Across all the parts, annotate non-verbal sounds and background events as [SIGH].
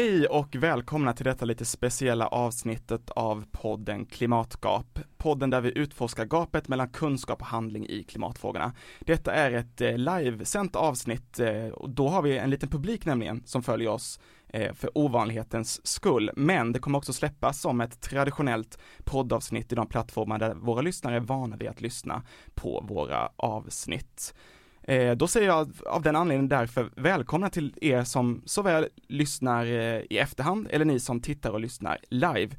Hej och välkomna till detta lite speciella avsnittet av podden Klimatgap. Podden där vi utforskar gapet mellan kunskap och handling i klimatfrågorna. Detta är ett eh, livesänt avsnitt eh, och då har vi en liten publik nämligen som följer oss eh, för ovanlighetens skull. Men det kommer också släppas som ett traditionellt poddavsnitt i de plattformar där våra lyssnare är vana vid att lyssna på våra avsnitt. Eh, då säger jag av den anledningen därför välkomna till er som såväl lyssnar eh, i efterhand eller ni som tittar och lyssnar live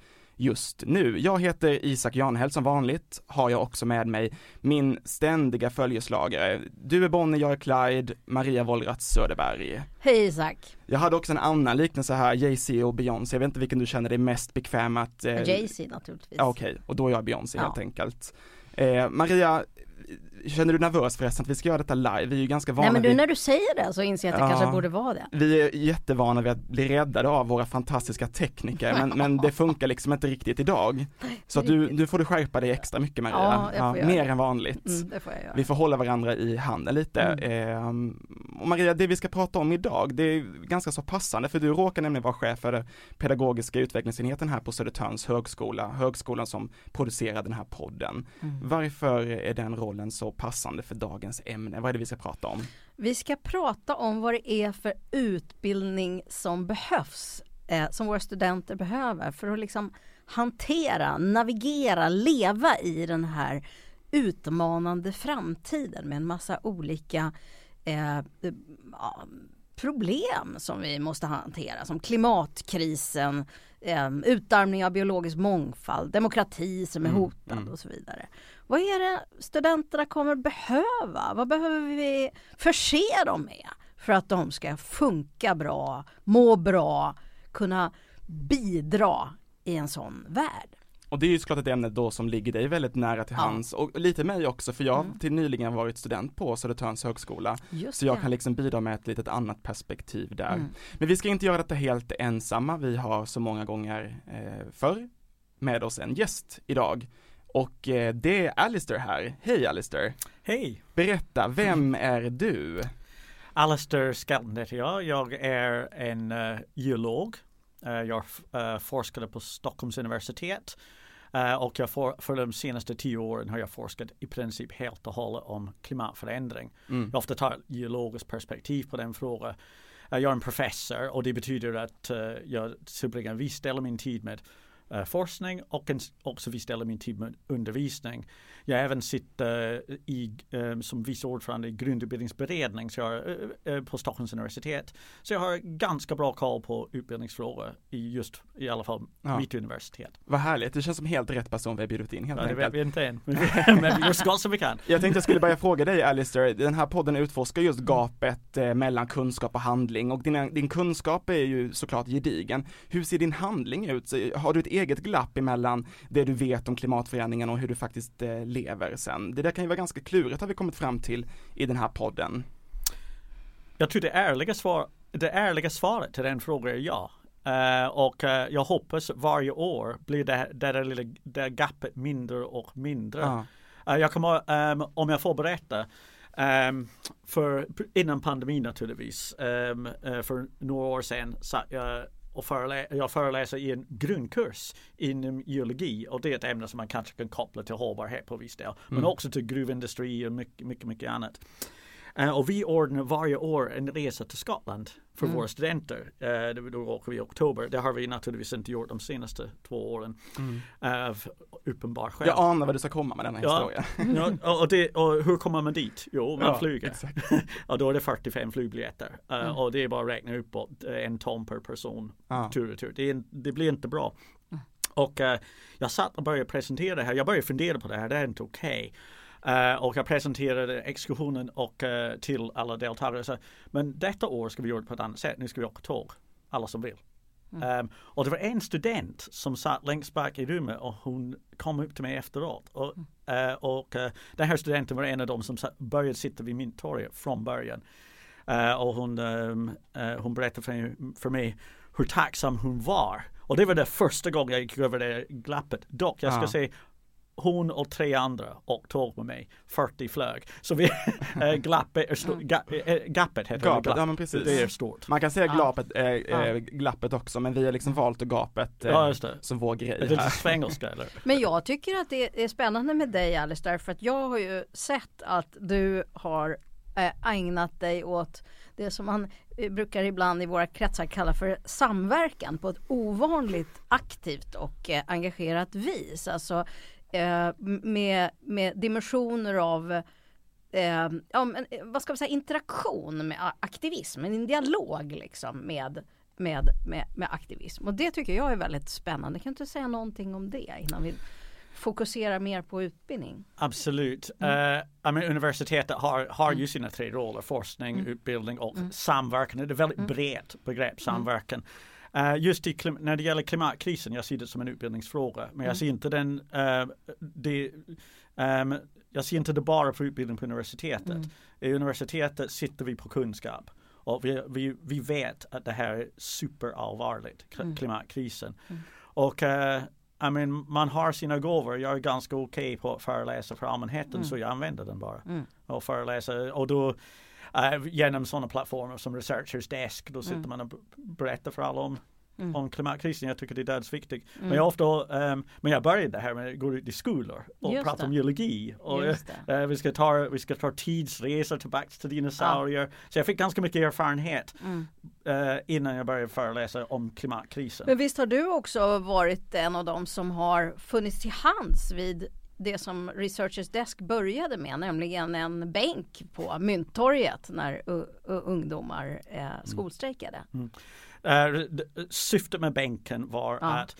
just nu. Jag heter Isak Janhäll som vanligt, har jag också med mig min ständiga följeslagare. Du är Bonnie, jag är Clyde, Maria Wollratz Söderberg. Hej Isak! Jag hade också en annan liknelse här, Jay-Z och Beyoncé, jag vet inte vilken du känner dig mest bekväm att... Eh... Jay-Z naturligtvis. Ja, Okej, okay. och då är jag Beyoncé ja. helt enkelt. Eh, Maria, Känner du nervös förresten att vi ska göra detta live? Vi är ju ganska vana Nej men du vid... när du säger det så inser jag att det ja, kanske borde vara det. Vi är jättevana vid att bli räddade av våra fantastiska tekniker men, men det [LAUGHS] funkar liksom inte riktigt idag. Så att du, du får du skärpa dig extra mycket Maria. Ja, ja, mer än vanligt. Mm, får. Vi får hålla varandra i handen lite. Mm. Eh, och Maria, det vi ska prata om idag, det är ganska så passande för du råkar nämligen vara chef för pedagogiska utvecklingsenheten här på Södertörns högskola, högskolan som producerar den här podden. Mm. Varför är den rollen så passande för dagens ämne? Vad är det vi ska prata om? Vi ska prata om vad det är för utbildning som behövs, eh, som våra studenter behöver för att liksom hantera, navigera, leva i den här utmanande framtiden med en massa olika eh, problem som vi måste hantera som klimatkrisen, eh, utarmning av biologisk mångfald, demokrati som är mm, hotad mm. och så vidare. Vad är det studenterna kommer behöva? Vad behöver vi förse dem med för att de ska funka bra, må bra, kunna bidra i en sån värld? Och det är ju såklart ett ämne då som ligger dig väldigt nära till hands och lite mig också för jag har mm. till nyligen varit student på Södertörns högskola. Just så jag det. kan liksom bidra med ett litet annat perspektiv där. Mm. Men vi ska inte göra detta helt ensamma. Vi har så många gånger eh, förr med oss en gäst idag. Och eh, det är Alistair här. Hej Alistair! Hej! Berätta, vem är du? Alistair Skelton heter jag. Jag är en uh, geolog. Uh, jag uh, forskade på Stockholms universitet Uh, och jag for, för de senaste tio åren har jag forskat i princip helt och hållet om klimatförändring. Mm. Jag ofta tar ett geologiskt perspektiv på den frågan. Jag är en professor och det betyder att jag tillbringar viss del av min tid med forskning och en, också del av min tid med undervisning. Jag även sitter i, eh, som vice ordförande i grundutbildningsberedning så jag, eh, eh, på Stockholms universitet. Så jag har ganska bra koll på utbildningsfrågor i just i alla fall ja. mitt universitet. Vad härligt, det känns som helt rätt person vi har bjudit in helt ja, enkelt. Det vet vi inte än, [LAUGHS] [LAUGHS] men vi gör så gott som vi kan. Jag tänkte jag skulle börja fråga dig Alistair, den här podden utforskar just gapet eh, mellan kunskap och handling och din, din kunskap är ju såklart gedigen. Hur ser din handling ut? Har du ett eget glapp emellan det du vet om klimatförändringen och hur du faktiskt eh, lever sen. Det där kan ju vara ganska klurigt har vi kommit fram till i den här podden. Jag tror det ärliga, svar, det ärliga svaret till den frågan är ja. Uh, och uh, jag hoppas varje år blir det, det där lilla det gapet mindre och mindre. Uh. Jag kommer, um, om jag får berätta, um, för innan pandemin naturligtvis, um, för några år sedan satt jag och förelä jag föreläser i en grundkurs inom geologi och det är ett ämne som man kanske kan koppla till hållbarhet på viss del. Mm. Men också till gruvindustri och mycket, mycket, mycket annat. Uh, och vi ordnar varje år en resa till Skottland för mm. våra studenter. Uh, då åker vi i oktober. Det har vi naturligtvis inte gjort de senaste två åren. Mm. Av uppenbar skäl. Jag anar vad du ska komma med denna ja, historia. [LAUGHS] ja, och, det, och hur kommer man dit? Jo, man ja, flyger. och [LAUGHS] då är det 45 flygbiljetter. Uh, mm. Och det är bara att räkna uppåt en ton per person tur och tur. Det, det blir inte bra. Mm. Och jag satt och började presentera det här. Jag började fundera på det här. Det är inte okej. Okay. Uh, och jag presenterade exkursionen och uh, till alla deltagare. Så, men detta år ska vi göra det på ett annat sätt. Nu ska vi åka tåg. Alla som vill. Mm. Um, och det var en student som satt längst bak i rummet och hon kom upp till mig efteråt. Och, uh, och den här studenten var en av dem som satt, började sitta vid Mynttorget från början. och hon, um, hon berättade för mig, för mig hur tacksam hon var. Och det var det första gången jag gick över det glappet. Dock, jag ska säga hon och tre andra och tåg med mig. 40 flög. Så vi, äh, [LAUGHS] glappet, är stort, Mm. ga, äh, gapet heter Gapet, det. Glapp. ja men precis. Det är stort. Man kan säga glapet, äh, Ja. äh, glappet också men vi har liksom valt gapet äh, Ja just det. som vår Är grej det lite här. svengelska eller? [LAUGHS] Men jag tycker att det är spännande med dig Alice därför att jag har ju sett att du har eh, ägnat dig åt det som man eh, brukar ibland i våra kretsar kalla för samverkan på ett ovanligt aktivt och eh, engagerat vis. Alltså eh, med, med dimensioner av eh, ja, men, eh, vad ska man säga, interaktion med aktivism, en dialog liksom med, med, med, med aktivism. Och det tycker jag är väldigt spännande. Kan du säga någonting om det innan vi fokuserar mer på utbildning? Absolut. Mm. Menar, universitetet har, har ju sina tre roller, forskning, Mm. utbildning och samverkan. Det är ett väldigt Mm. brett begrepp, samverkan. Eh, just i, när det gäller klimatkrisen, jag ser det som en utbildningsfråga, men Mm. jag ser inte den, eh, det, ehm, jag ser inte det bara för utbildning på universitetet. Mm. I universitetet sitter vi på kunskap. Och vi, vi, vi vet att det här är superallvarligt, Mm. klimatkrisen. Mm. Och eh, I mean, man har sina gåvor. Jag är ganska okej på att föreläsa för allmänheten Mm. så jag använder den bara. Mm. Och föreläsa och då eh, genom sådana plattformar som Researchers Desk då sitter Mm. man och berättar för alla om, Mm. om klimatkrisen. Jag tycker det är dödsviktigt. Mm. Men jag ofta, ehm, men jag började här med att gå ut i skolor och Just prata det. om geologi. Och, det. eh, vi, ska ta, vi ska ta tidsresor tillbaka till dinosaurier. Så jag fick ganska mycket erfarenhet Mm. eh, innan jag började föreläsa om klimatkrisen. Men visst har du också varit en av dem som har funnits till hands vid det som Researchers Desk började med, nämligen en bänk på Mynttorget när ungdomar eh, skolstrejkade. Eh, d- syftet med bänken var Ja. att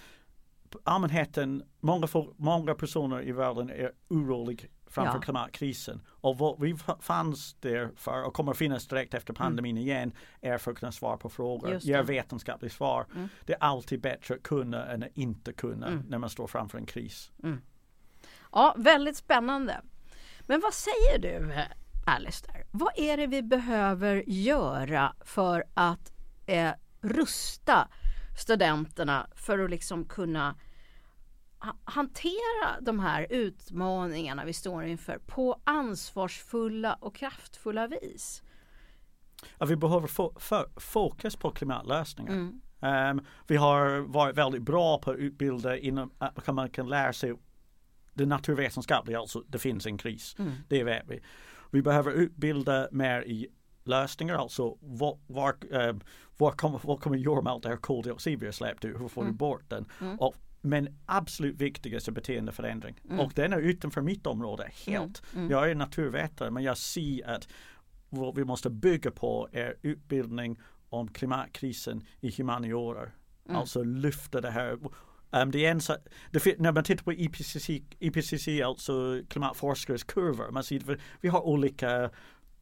allmänheten, många, många personer i världen är oroliga framför Ja. klimatkrisen. Och vad vi fanns där för och kommer finnas direkt efter pandemin igen är för att kunna svara på frågor, Mm. Ge det. vetenskapliga svar. Mm. Det är alltid bättre att kunna än att inte kunna Mm. när man står framför en kris. Ja, väldigt spännande. Men vad säger du eh, Alistair? Vad är det vi behöver göra för att eh, rusta studenterna för att liksom kunna ha- hantera de här utmaningarna vi står inför på ansvarsfulla och kraftfulla vis? Att vi behöver för, fokus på klimatlösningar. Mm. Ehm, vi har varit väldigt bra på att utbilda inom att man kan lära sig det naturvetenskapliga, alltså det finns en kris. Mm. Det vet vi. Vi behöver utbilda mer i lösningar, alltså var, var, eh, var kommer, vad kommer göra med allt det här koldioxid vi har släppt ut? Hur får Mm. du bort den? Mm. Och, men absolut viktigast är beteendeförändring. Mm. Och den är utanför mitt område helt. Mm. Jag är naturvetare men jag ser att vad vi måste bygga på är utbildning om klimatkrisen i humaniora. Mm. Alltså lyfta det här. Um, det är en, det, när man tittar på IPCC, IPCC alltså klimatforskares kurvor, man ser vi har olika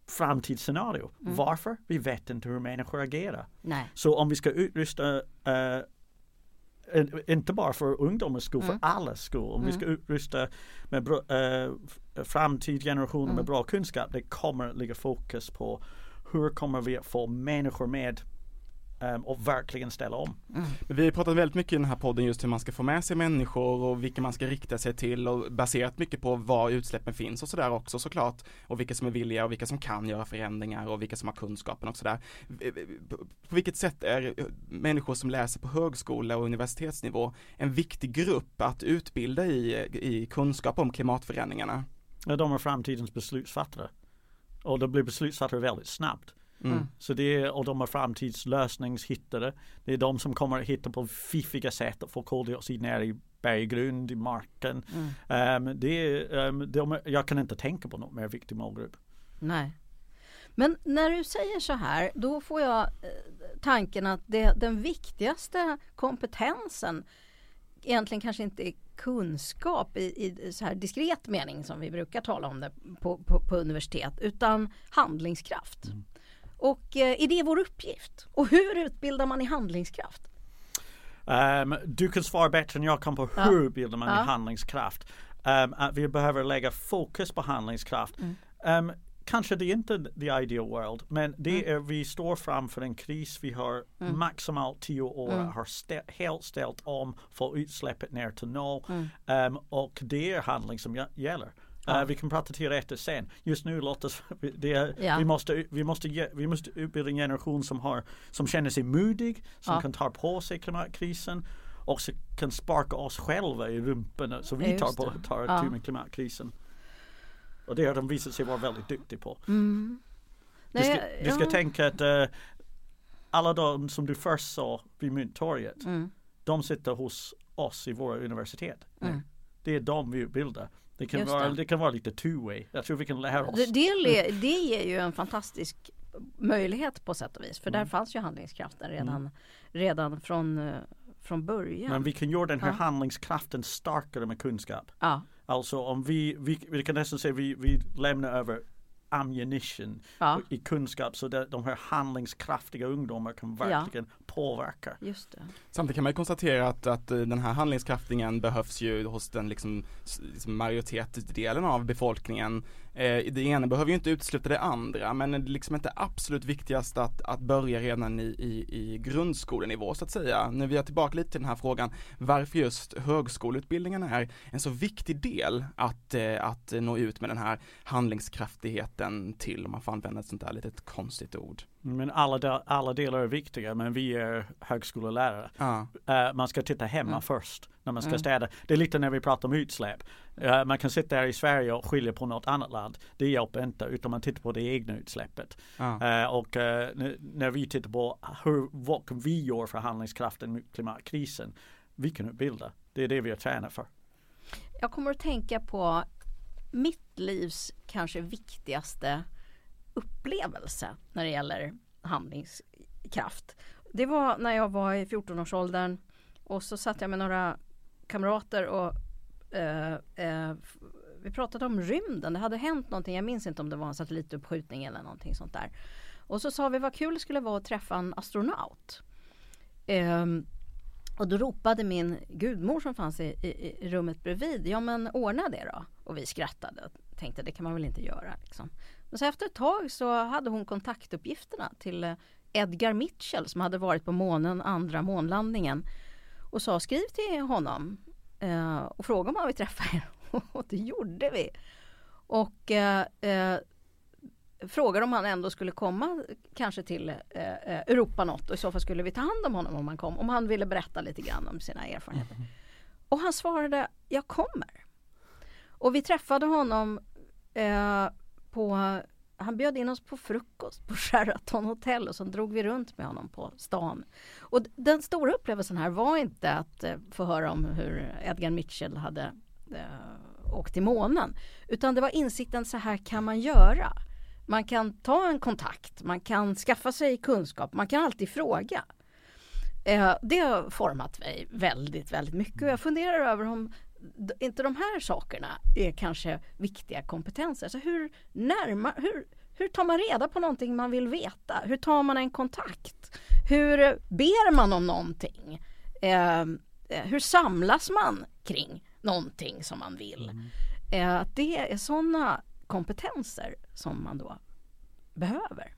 framtidsscenario. Mm. Varför? Vi vet inte hur människor agerar. Nej. Så om vi ska utrusta en- inte bara för ungdomars skull, Mm. för alla skull. Om vi Mm. ska utrusta med bra, eh, f- framtidsgenerationer Mm. med bra kunskap, det kommer att ligga fokus på hur kommer vi att få människor med och verkligen ställa om. Mm. Vi har pratat väldigt mycket i den här podden just hur man ska få med sig människor och vilka man ska rikta sig till och baserat mycket på var utsläppen finns och sådär också såklart. Och vilka som är villiga och vilka som kan göra förändringar och vilka som har kunskapen och sådär. På vilket sätt är människor som läser på högskola och universitetsnivå en viktig grupp att utbilda i, i kunskap om klimatförändringarna? De är framtidens beslutsfattare. Och de blir beslutsfattare väldigt snabbt. Mm. Så det är, och de är framtidslösningshittare. Det är de som kommer att hitta på fiffiga sätt att få koldioxid ner i berggrund, i marken. Mm. Ehm, det är, ehm, de, jag kan inte tänka på något mer viktig målgrupp. Nej. Men när du säger så här, då får jag eh, tanken att det, den viktigaste kompetensen egentligen kanske inte är kunskap i, i så här diskret mening som vi brukar tala om det på, på, på universitet, utan handlingskraft. Och eh, är det vår uppgift? Och hur utbildar man i handlingskraft? Ehm, du kan svara bättre än jag kan på Ja. hur bildar man Ja. i handlingskraft. Ehm, att vi behöver lägga fokus på handlingskraft. Mm. Ehm, kanske det är inte the ideal world men det Mm. är vi står framför en kris. Vi har maximalt tio år Mm. har stä, helt ställt om för utsläppet ner till noll Mm. Ehm, och det är handling som gä- gäller. Eh, vi kan prata till sen. Just nu låter det är, Ja. vi, måste, vi, måste, vi måste utbilda en generation som, har, som känner sig modig, som Ja. kan ta på sig klimatkrisen och så kan sparka oss själva i rumpen så vi tar, på, tar Ja. tur med klimatkrisen. Och det har de visat sig vara väldigt duktiga på. Mm. Du ska, Nej, du ska ja. tänka att eh, alla de som du först sa vid Mynttorget, Mm. de sitter hos oss i våra universitet. Mm. Det är de vi utbildar. Det kan, Just vara, det. det. kan vara lite two way. Jag tror vi kan lära oss. Det, det, det ger ju en fantastisk möjlighet på sätt och vis. För där Mm. fanns ju handlingskraften redan, redan från, eh, från början. Men vi kan göra den här Ja. handlingskraften starkare med kunskap. ja, Alltså om vi, vi, vi kan nästan säga vi, vi lämnar över ammunition ja, i kunskap så att de här handlingskraftiga ungdomar kan verkligen påverka. just det. Samtidigt kan man ju konstatera att, att eh, den här handlingskraftningen behövs ju hos den liksom, liksom majoritetsdelen av befolkningen. Eh, det ena behöver ju inte utesluta det andra men det är liksom inte absolut viktigast att, att börja redan i, i, i grundskolenivå så att säga. Nu vi är tillbaka lite till den här frågan varför just högskoleutbildningen är en så viktig del att, eh, att nå ut med den här handlingskraftigheten till, om man får använda ett sånt där litet konstigt ord. Men alla, alla delar är viktiga men vi är högskolelärare. Ja, Eh, man ska titta hemma Mm. först när man ska Mm. städa. Det är lite när vi pratar om utsläpp. Eh, man kan sitta här i Sverige och skilja på något annat land. Det hjälper inte utan man tittar på det egna utsläppet. ja. Eh, och när vi tittar på hur, vad kan vi göra för handlingskraften mot klimatkrisen. Vi kan utbilda. Det är det vi har tränat för. Jag kommer att tänka på mitt livs kanske viktigaste upplevelse när det gäller handlingskraft. Det var när jag var i 14-årsåldern och så satt jag med några kamrater och eh, eh, vi pratade om rymden. Det hade hänt någonting. Jag minns inte om det var en satellituppskjutning eller någonting sånt där. Och så sa vi vad kul det skulle vara att träffa en astronaut. Eh, och då ropade min gudmor som fanns i, i, i rummet bredvid, ja men ordna det då. Och vi skrattade och tänkte det kan man väl inte göra. Liksom. Men så efter ett tag så hade hon kontaktuppgifterna till eh, Edgar Mitchell som hade varit på månen andra månlandningen. Och sa skriv till honom eh, och fråga om han vill träffa er. [LAUGHS] och det gjorde vi. Och eh, eh, frågade om han ändå skulle komma kanske till eh, eh, Europa något och i så fall skulle vi ta hand om honom om han kom. Om han ville berätta lite grann om sina erfarenheter. Och han svarade, jag kommer. Och vi träffade honom på, han bjöd in oss på frukost på [LAUGHS] Sheraton Hotel och så drog vi runt med honom på stan. Och den stora upplevelsen här var inte att eh, få höra om hur Edgar Mitchell hade eh, åkt till månen. Utan det var insikten, så här kan man göra. Man kan ta en kontakt, man kan skaffa sig kunskap, man kan alltid fråga. Eh, det har format mig väldigt, väldigt mycket och jag funderar över om inte de här sakerna är kanske viktiga kompetenser. Så hur, närmar, hur, hur tar man reda på någonting man vill veta? Hur tar man en kontakt? Hur ber man om någonting? Eh, eh, hur samlas man kring någonting som man vill? Eh, det är sådana kompetenser som man då behöver.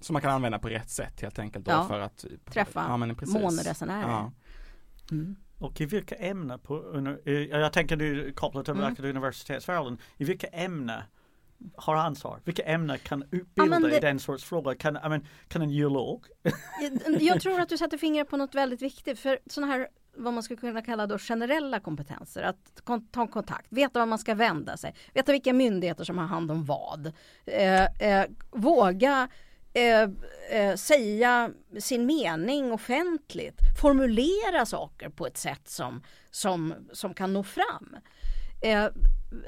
Som man kan använda på rätt sätt helt enkelt då Ja. för att Träffa ja, månresenärer. Ja. Mm. Och i vilka ämnen på, eh, jag tänker nu kopplat till Mm. universitetsvärlden, i vilka ämnen har ansvar? Vilka ämnen kan utbilda men det- i den sorts frågor? Kan, I mean, kan en geolog? Jag- Jag tror att du sätter fingret på något väldigt viktigt för sådana här vad man skulle kunna kalla då generella kompetenser. Att kon- ta kontakt, veta var man ska vända sig, veta vilka myndigheter som har hand om vad. Eh, eh, våga eh, eh, säga sin mening offentligt, formulera saker på ett sätt som, som, som kan nå fram. Eh,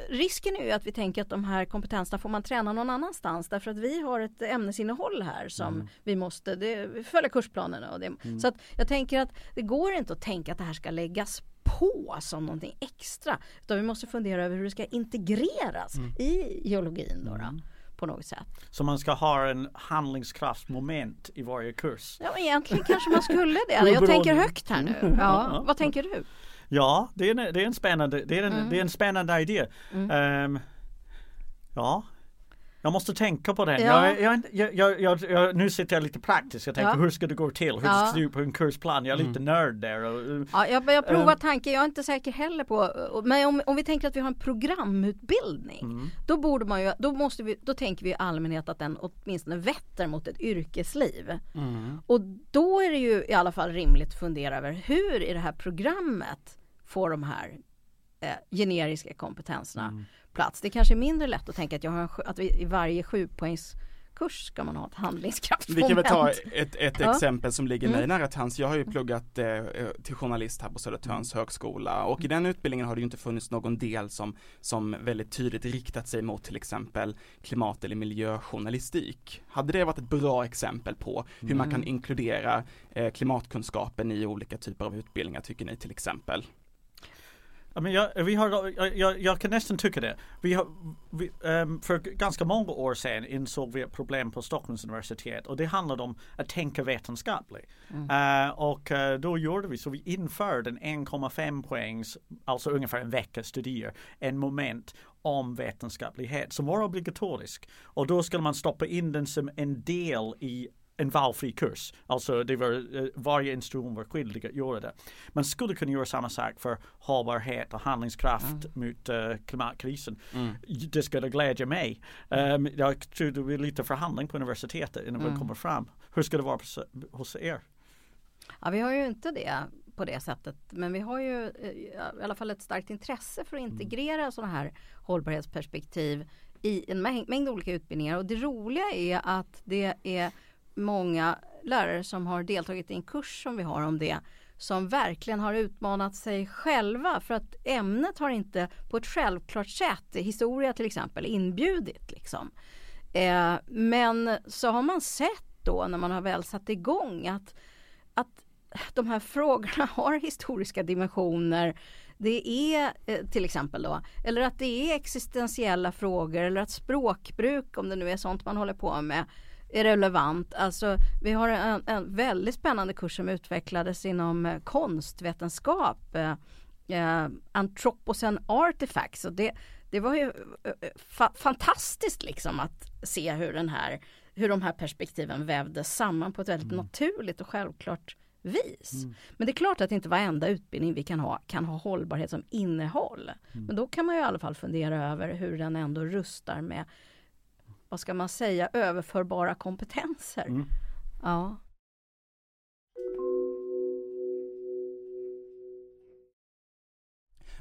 risken är ju att vi tänker att de här kompetenserna får man träna någon annanstans därför att vi har ett ämnesinnehåll här som vi måste, det, vi följer kursplanerna och det. Så att jag tänker att det går inte att tänka att det här ska läggas på som någonting extra utan vi måste fundera över hur det ska integreras i geologin då, då, på något sätt. Så man ska ha en handlingskraftsmoment i varje kurs. Ja, egentligen kanske man skulle det. Jag tänker högt här nu. Ja, vad tänker du? Ja, det är en, det är en spännande, det är en, Mm. det är en spännande idé. Mm. Ehm, ja, Jag måste tänka på det. Ja. Jag, jag, jag, nu sitter jag lite praktiskt. Jag tänker ja. hur ska det gå till? Hur ja. ska ut på en kursplan? Jag är lite mm. nörd där. Och, ja, jag, jag provar um, tanken. Jag är inte säker heller på. Men om, om vi tänker att vi har en programutbildning. Mm. Då borde man ju, då måste vi, då tänker vi i allmänhet att den åtminstone vetter mot ett yrkesliv. Mm. Och då är det ju i alla fall rimligt att fundera över hur i det här programmet får de här eh, generiska kompetenserna mm. Plats. Det kanske är mindre lätt att tänka att, jag har, att vi i varje sjupoängs kurs ska man ha ett handlingskraftsmoment. Vi kan väl ta ett, ett ja. exempel som ligger mig mm. nära till hands. Jag har ju pluggat eh, till journalist här på Södertörns mm. högskola och i den utbildningen har det ju inte funnits någon del som, som väldigt tydligt riktat sig mot till exempel klimat eller miljöjournalistik. Hade det varit ett bra exempel på hur mm. man kan inkludera eh, klimatkunskapen i olika typer av utbildningar tycker ni till exempel? Ja, men jag, vi har, jag, jag kan nästan tycka det. Vi har, vi, um, för ganska många år sedan insåg vi ett problem på Stockholms universitet och det handlade om att tänka vetenskapligt. Mm. Uh, och uh, då gjorde vi så vi införde en 1,5 poängs, alltså ungefär en vecka studier, en moment om vetenskaplighet som var obligatorisk. Och då skulle man stoppa in den som en del i en valfri kurs. Alltså det var, eh, varje institution var skyldig att göra det. Man skulle kunna göra samma sak för hållbarhet och handlingskraft mm. mot uh, klimatkrisen. Mm. Det skulle glädja mig. Um, jag tror det blir lite förhandling på universitetet innan mm. vi kommer fram. Hur ska det vara hos er? Ja, vi har ju inte det på det sättet. Men vi har ju eh, i alla fall ett starkt intresse för att mm. integrera mm. sådana här hållbarhetsperspektiv i en mängd, mängd olika utbildningar. Och det roliga är att det är många lärare som har deltagit i en kurs som vi har om det som verkligen har utmanat sig själva för att ämnet har inte på ett självklart sätt, historia till exempel, inbjudit. Liksom. Eh, men så har man sett då när man har väl satt igång att, att de här frågorna [LAUGHS] har historiska dimensioner. Det är eh, till exempel då, eller att det är existentiella frågor eller att språkbruk, om det nu är sånt man håller på med, är relevant. Alltså, vi har en, en väldigt spännande kurs som utvecklades inom eh, konstvetenskap. Eh, eh, Anthropocene Artifacts. Och det, det var ju eh, fa fantastiskt liksom att se hur, den här, hur de här perspektiven vävdes samman på ett väldigt mm. naturligt och självklart vis. Mm. Men det är klart att inte varenda utbildning vi kan ha kan ha hållbarhet som innehåll. Mm. Men då kan man ju i alla fall fundera över hur den ändå rustar med vad ska man säga, överförbara kompetenser. Mm. Ja.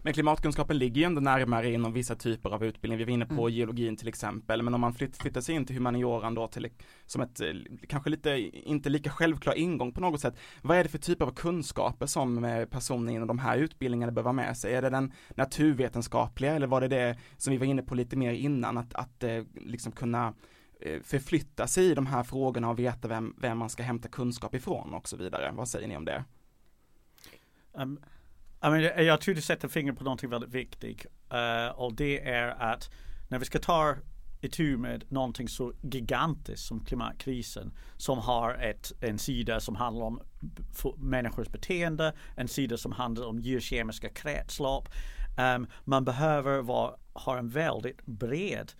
Men klimatkunskapen ligger ju ändå närmare inom vissa typer av utbildning. Vi var inne på mm. geologin till exempel. Men om man flytt, flyttar sig in till humanioran då till, som ett eh, kanske lite, inte lika självklar ingång på något sätt. Vad är det för typer av kunskaper som eh, personer inom de här utbildningarna behöver med sig? Är det den naturvetenskapliga eller var det det som vi var inne på lite mer innan att, att eh, liksom kunna förflytta sig i de här frågorna och veta vem, vem man ska hämta kunskap ifrån och så vidare. Vad säger ni om det? Um, i mean, jag tror du sätter fingret på någonting väldigt viktigt. Uh, och det är att när vi ska ta itu med någonting så gigantiskt som klimatkrisen som har ett, en sida som handlar om människors beteende, en sida som handlar om geokemiska kretslopp. Um, man behöver vara, ha en väldigt bred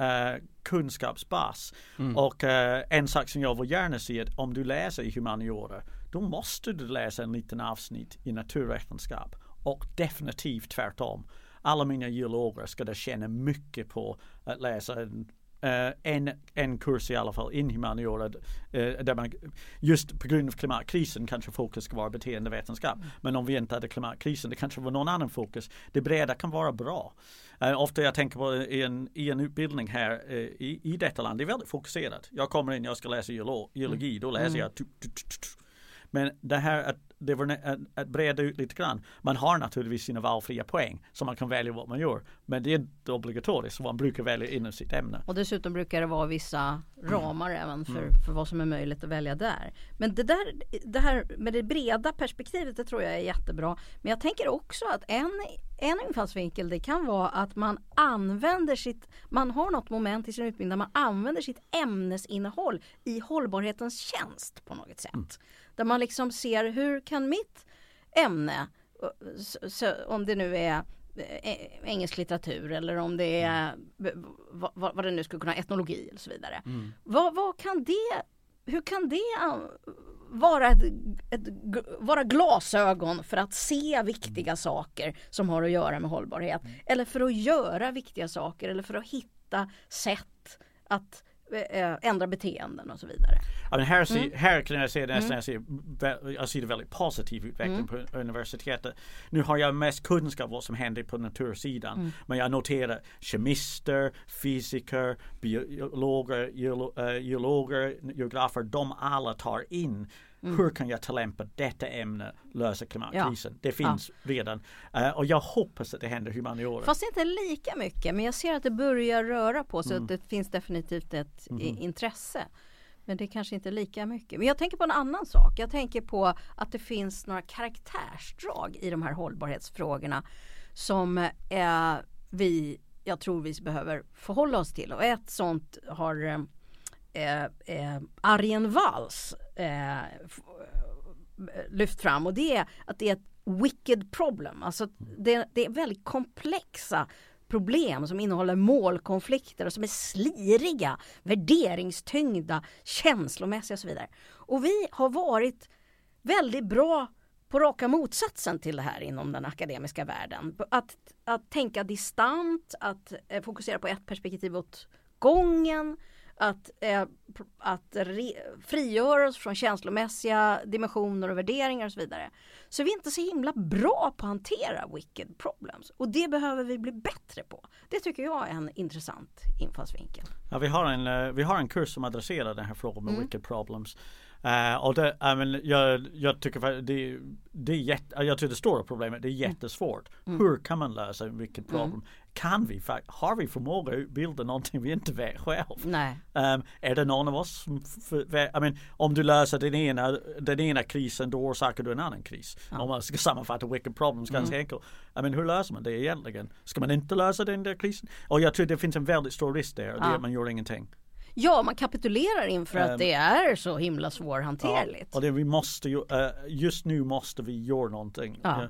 uh, kunskapsbas. Mm. Och uh, en sak som jag vill gärna se att om du läser i humaniora då måste du läsa en liten avsnitt i naturvetenskap och definitivt tvärtom. Alla mina geologer ska känna mycket på att läsa en Uh, en, en kurs i alla fall in humaniora uh, där man just på grund av klimatkrisen kanske fokus ska vara beteendevetenskap. Mm. Men om vi inte hade klimatkrisen det kanske var någon annan fokus. Det breda kan vara bra. Uh, ofta jag tänker på i en, i en utbildning här i, i detta land, det är väldigt fokuserat. Jag kommer in, jag ska läsa geologi, mm. då läser mm. jag men det här att det var att, breda ut lite grann. Man har naturligtvis sina valfria poäng så man kan välja vad man gör. Men det är inte obligatoriskt så man brukar välja inom sitt ämne. Och dessutom brukar det vara vissa ramar mm. även för, mm. för vad som är möjligt att välja där. Men det där det här med det breda perspektivet det tror jag är jättebra. Men jag tänker också att en en infallsvinkel det kan vara att man använder sitt, man har något moment i sin utbildning där man använder sitt ämnesinnehåll i hållbarhetens tjänst på något sätt. Mm. Där man liksom ser hur kan mitt ämne, om det nu är eh, engelsk litteratur eller om det är mm. vad, vad det nu skulle kunna etnologi och så vidare. Mm. Vad, vad kan det, hur kan det vara, ett, ett, vara glasögon för att se viktiga mm. saker som har att göra med hållbarhet. Mm. Eller för att göra viktiga saker eller för att hitta sätt att Eh, ändra beteenden och så vidare. Ja, men här, ser, mm. här kan jag se nästan, mm. jag, ser, jag ser väldigt positiv utveckling mm. på universitetet. Nu har jag mest kunskap om vad som händer på natursidan. Mm. Men jag noterar kemister, fysiker, biologer, eh, geologer, geografer, de alla tar in Mm. Hur kan jag tillämpa detta ämne, lösa klimatkrisen? Ja. Det finns ja. redan. Uh, och jag hoppas att det händer humaniora. Fast inte lika mycket. Men jag ser att det börjar röra på sig. Mm. Att det finns definitivt ett mm. intresse. Men det är kanske inte lika mycket. Men jag tänker på en annan sak. Jag tänker på att det finns några karaktärsdrag i de här hållbarhetsfrågorna som eh, vi, jag tror vi behöver förhålla oss till. Och ett sånt har eh, eh, Arjen Walls eh, eh, lyft fram och det är att det är ett wicked problem. Alltså det, det är väldigt komplexa problem som innehåller målkonflikter och som är sliriga, värderingstyngda, känslomässiga och så vidare. Och vi har varit väldigt bra på raka motsatsen till det här inom den akademiska världen. Att, att tänka distant, att eh, fokusera på ett perspektiv åt gången, att, eh, att frigöra oss från känslomässiga dimensioner och värderingar och så vidare. Så vi är inte så himla bra på att hantera wicked problems och det behöver vi bli bättre på. Det tycker jag är en intressant infallsvinkel. Ja, vi, har en, eh, vi har en kurs som adresserar den här frågan med mm. wicked problems. Uh, och det, I mean, jag, jag tycker det, det är jätte, jag tror det stora problemet det är mm. jättesvårt. Mm. Hur kan man lösa vilket problem? Mm. Kan vi, har vi förmåga att utbilda någonting vi inte vet själv? Nej. Um, är det någon av oss som, I mean, om du löser den ena, den ena krisen då orsakar du en annan kris. Ja. Om man ska sammanfatta wicked problems ganska mm. enkelt. I mean, hur löser man det egentligen? Ska man inte lösa den där krisen? Och jag tror det finns en väldigt stor risk där och det är att man gör ingenting. Ja, man kapitulerar inför att um, det är så himla svårhanterligt. Ja, och det vi måste ju, uh, just nu måste vi göra någonting. Ja.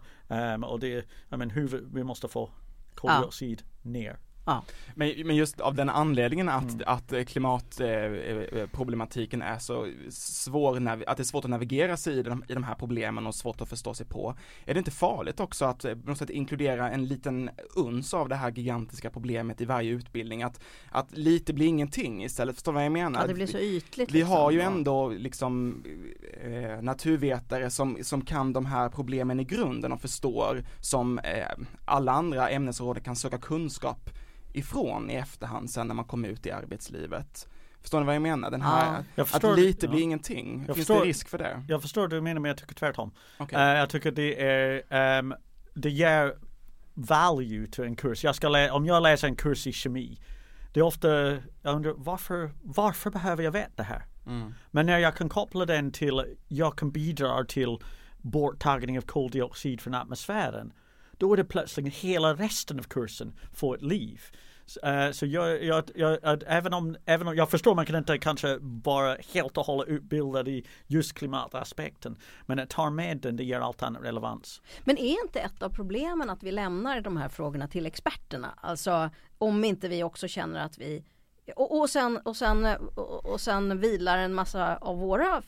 Um, och det, I mean, hur, vi måste få koldioxid ja. ner. Ja. Men, men just av den anledningen att, mm. att klimatproblematiken är så svår, att det är svårt att navigera sig i de, i de här problemen och svårt att förstå sig på. Är det inte farligt också att på något sätt inkludera en liten uns av det här gigantiska problemet i varje utbildning? Att, att lite blir ingenting istället, förstår du vad jag menar? Ja, det blir så ytligt. Vi liksom. har ju ändå liksom eh, naturvetare som, som kan de här problemen i grunden och förstår som eh, alla andra ämnesråd kan söka kunskap ifrån i efterhand sen när man kommer ut i arbetslivet. Förstår ni vad jag menar? Den här, ja, förstår, att lite ja. blir ingenting. Jag Finns förstår, det risk för det? Jag förstår vad du menar men jag tycker tvärtom. Okay. Uh, jag tycker det är, um, det ger value till en kurs. Jag ska om jag läser en kurs i kemi, det är ofta, jag undrar varför, varför behöver jag veta det här? Mm. Men när jag kan koppla den till, jag kan bidra till borttagning av koldioxid från atmosfären, då är det plötsligt hela resten av kursen får ett liv. Eh, så jag, jag, jag, även, om, även om jag förstår man kan inte kanske vara helt och hållet utbildad i just klimataspekten. Men att ta med den, det ger allt annat relevans. Men är inte ett av problemen att vi lämnar de här frågorna till experterna? Alltså om inte vi också känner att vi och, och, sen, och, sen, och sen vilar en massa av våra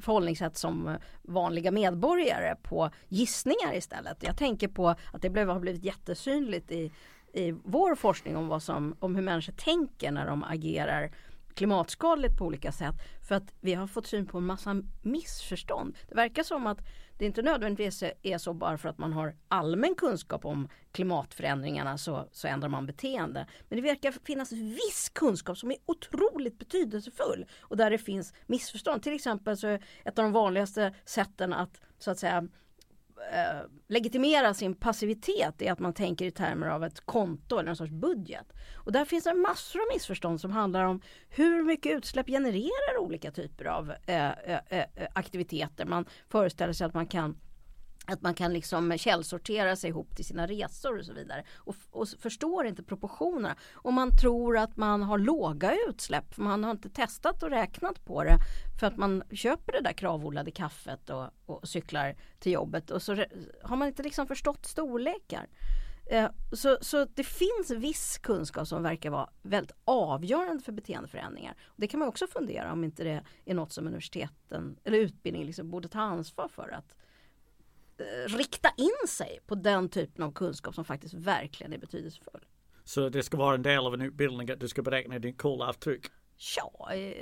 förhållningssätt som vanliga medborgare på gissningar istället. Jag tänker på att det blev, har blivit jättesynligt i i vår forskning om, vad som, om hur människor tänker när de agerar klimatskadligt på olika sätt. För att vi har fått syn på en massa missförstånd. Det verkar som att det inte nödvändigtvis är så bara för att man har allmän kunskap om klimatförändringarna så, så ändrar man beteende. Men det verkar finnas viss kunskap som är otroligt betydelsefull och där det finns missförstånd. Till exempel så är ett av de vanligaste sätten att så att säga eh, legitimera sin passivitet är att man tänker i termer av ett konto eller en sorts budget. Och där finns det massor av missförstånd som handlar om hur mycket utsläpp genererar olika typer av eh, eh, eh, eh aktiviteter. Man föreställer sig att man kan att man kan liksom källsortera sig ihop till sina resor och så vidare. Och, och, förstår inte proportionerna. Och man tror att man har låga utsläpp. För man har inte testat och räknat på det. För att man köper det där kravodlade kaffet och, och cyklar till jobbet. Och så har man inte liksom förstått storlekar. Eh, så, så det finns viss kunskap som verkar vara väldigt avgörande för beteendeförändringar. Det kan man också fundera om inte det är något som universiteten eller utbildning liksom borde ta ansvar för att rikta in sig på den typen av kunskap som faktiskt verkligen är betydelsefull. Så det ska vara en del av en utbildning att du ska beräkna din kolavtryck? Ja, eh,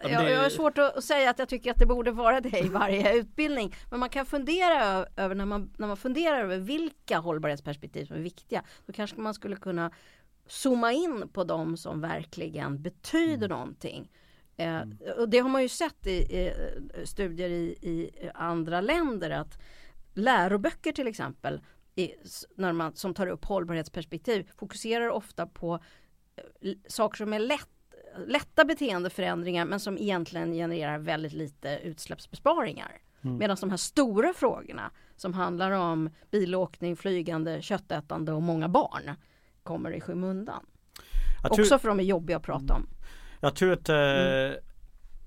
jag, jag har svårt att säga att jag tycker att det borde vara det i varje [LAUGHS] utbildning. Men man kan fundera över när man, när man funderar över vilka hållbarhetsperspektiv som är viktiga. Då kanske man skulle kunna zooma in på de som verkligen betyder mm. någonting. Eh, mm. och det har man ju sett i, i studier i, i, andra länder att läroböcker till exempel i, när man, som tar upp hållbarhetsperspektiv fokuserar ofta på eh, saker som är lätt lätta beteendeförändringar men som egentligen genererar väldigt lite utsläppsbesparingar. Mm. Medan de här stora frågorna som handlar om bilåkning, flygande, köttätande och många barn kommer i skymundan. Tror, Också för de är jobbiga att prata om. Jag tror att mm.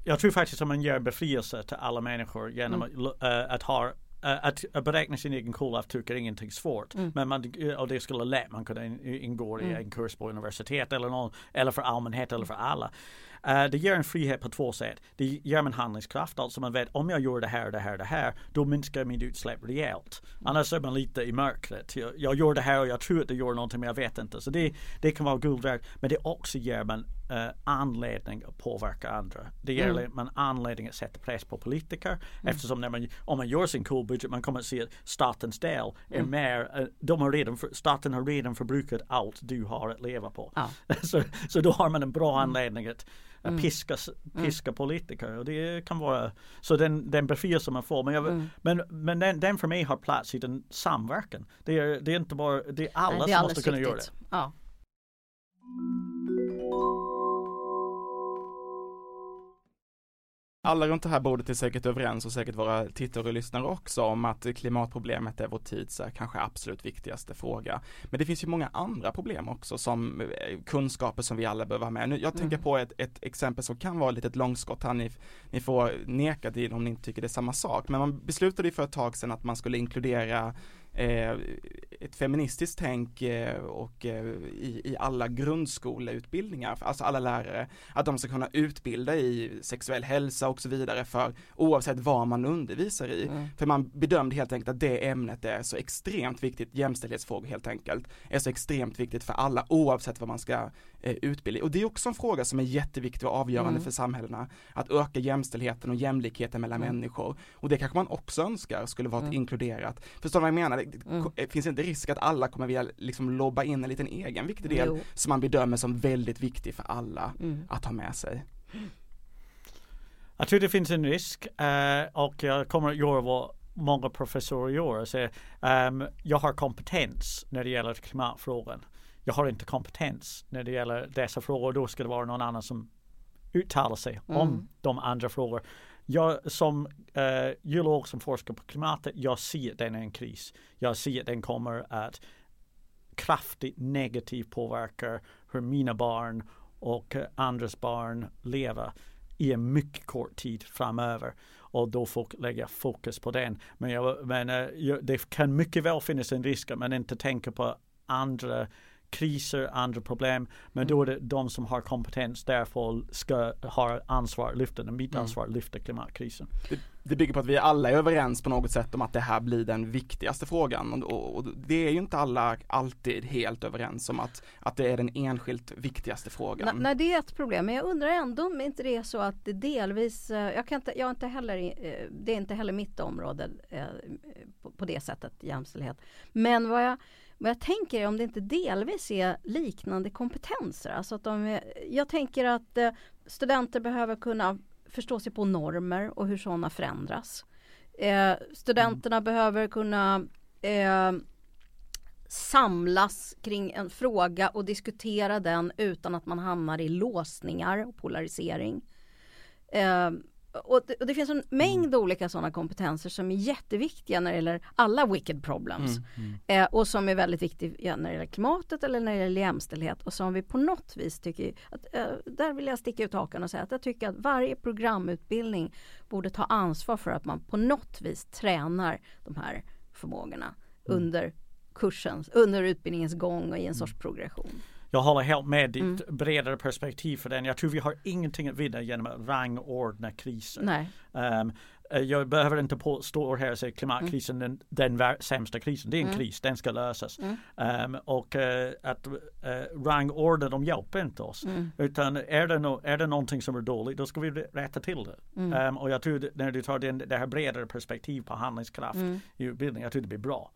Jag tror faktiskt att man ger befrielse till alla människor genom mm. att, uh, att ha Eh, att, att beräkna sin egen kolavtryck är ingenting svårt. Mm. Men man, och det skulle lätt man kunde ingå i mm. en kurs på universitet eller någon, eller för allmänhet eller för alla. Uh, det ger en frihet på två sätt. Det ger en handlingskraft, alltså man vet om jag gör det här, det här, det här, då minskar min utsläpp rejält. Mm. Annars är man lite i mörkret. Jag, jag gör det här och jag tror att det gör någonting men jag vet inte. Så det, det kan vara guld värt. Men det också ger man uh, anledning att påverka andra. Det ger mm. man anledning att sätta press på politiker mm. eftersom när man, om man gör sin cool budget man kommer att se att statens del är mm. mer, uh, de har redan för, staten har redan förbrukat allt du har att leva på. Ja. [LAUGHS] så, så då har man en bra mm. anledning att mm. piska, mm. piska mm. politiker och det kan vara så den, den befrielse man får. Men, jag, mm. men, men den, den för mig har plats i den samverkan. Det är, det är inte bara, det är alla Nej, det är som måste kunna göra det. Ja. Alla runt det här bordet är säkert överens och säkert våra tittare och lyssnare också om att klimatproblemet är vår tids kanske absolut viktigaste fråga. Men det finns ju många andra problem också som eh, kunskaper som vi alla behöver ha med. Nu, jag tänker mm. på ett, ett, exempel som kan vara ett långskott här, ni, ni får neka det om ni inte tycker det är samma sak. Men man beslutade ju för ett tag sedan att man skulle inkludera eh, ett feministiskt tänk eh, och eh, i, i alla grundskoleutbildningar, alltså alla lärare, att de ska kunna utbilda i sexuell hälsa och så vidare för oavsett vad man undervisar i. Mm. För man bedömde helt enkelt att det ämnet är så extremt viktigt, jämställdhetsfrågor helt enkelt, är så extremt viktigt för alla oavsett vad man ska eh, utbilda Och det är också en fråga som är jätteviktig och avgörande mm. för samhällena, att öka jämställdheten och jämlikheten mellan mm. människor. Och det kanske man också önskar skulle vara mm. inkluderat. Förstår du vad jag menar? Mm. Finns inte risk att alla kommer vilja liksom lobba in en liten egen viktig del jo. som man bedömer som väldigt viktig för alla mm. att ha med sig? Jag tror det finns en risk uh, och jag kommer att göra vad många professorer gör. Så, um, jag har kompetens när det gäller klimatfrågan. Jag har inte kompetens när det gäller dessa frågor. Då ska det vara någon annan som uttalar sig mm. om de andra frågor. Jag som eh, geolog som forskar på klimatet, jag ser att den är en kris. Jag ser att den kommer att kraftigt negativt påverka hur mina barn och andras barn lever i en mycket kort tid framöver och då får lägga fokus på den. Men, jag, men uh, det kan mycket väl finnas en risk att man inte tänker på andra kriser, andra problem. Men då är det de som har kompetens därför ska ha ansvar, lyfta den, mitt mm. ansvar, lyfta klimatkrisen. Det, det, bygger på att vi alla är överens på något sätt om att det här blir den viktigaste frågan och, och, det är ju inte alla alltid helt överens om att, att det är den enskilt viktigaste frågan. Nej det är ett problem men jag undrar ändå om inte det är så att det delvis, eh, jag kan inte, jag inte heller, eh, det är inte heller mitt område eh, på, på det sättet jämställdhet. Men vad jag vad jag tänker är om det inte delvis är liknande kompetenser. Alltså att de är, jag tänker att eh, studenter behöver kunna förstå sig på normer och hur sådana förändras. Eh, studenterna mm. behöver kunna eh, samlas kring en fråga och diskutera den utan att man hamnar i låsningar och polarisering. Och det, och det, finns en mängd mm. olika sådana kompetenser som är jätteviktiga när det gäller alla wicked problems. Mm, mm. Eh, och som är väldigt viktiga när det gäller klimatet eller när det gäller jämställdhet och som vi på något vis tycker att, eh, där vill jag sticka ut hakan och säga att jag tycker att varje programutbildning borde ta ansvar för att man på något vis tränar de här förmågorna mm. under kursens, under utbildningens gång och i en sorts progression. Jag håller helt med ditt mm. bredare perspektiv för den. Jag tror vi har ingenting att vinna genom att rangordna kriser. Um, jag behöver inte stå här och säga klimatkrisen mm. den, den sämsta krisen. Det är en mm. kris, den ska lösas. Um, och uh, att uh, rangordna dem hjälper inte oss. Mm. Utan är det, no är det någonting som är dåligt då ska vi rätta till det. Um, och jag tror när du tar den, det här bredare perspektiv på handlingskraft i utbildning, jag tror det blir bra.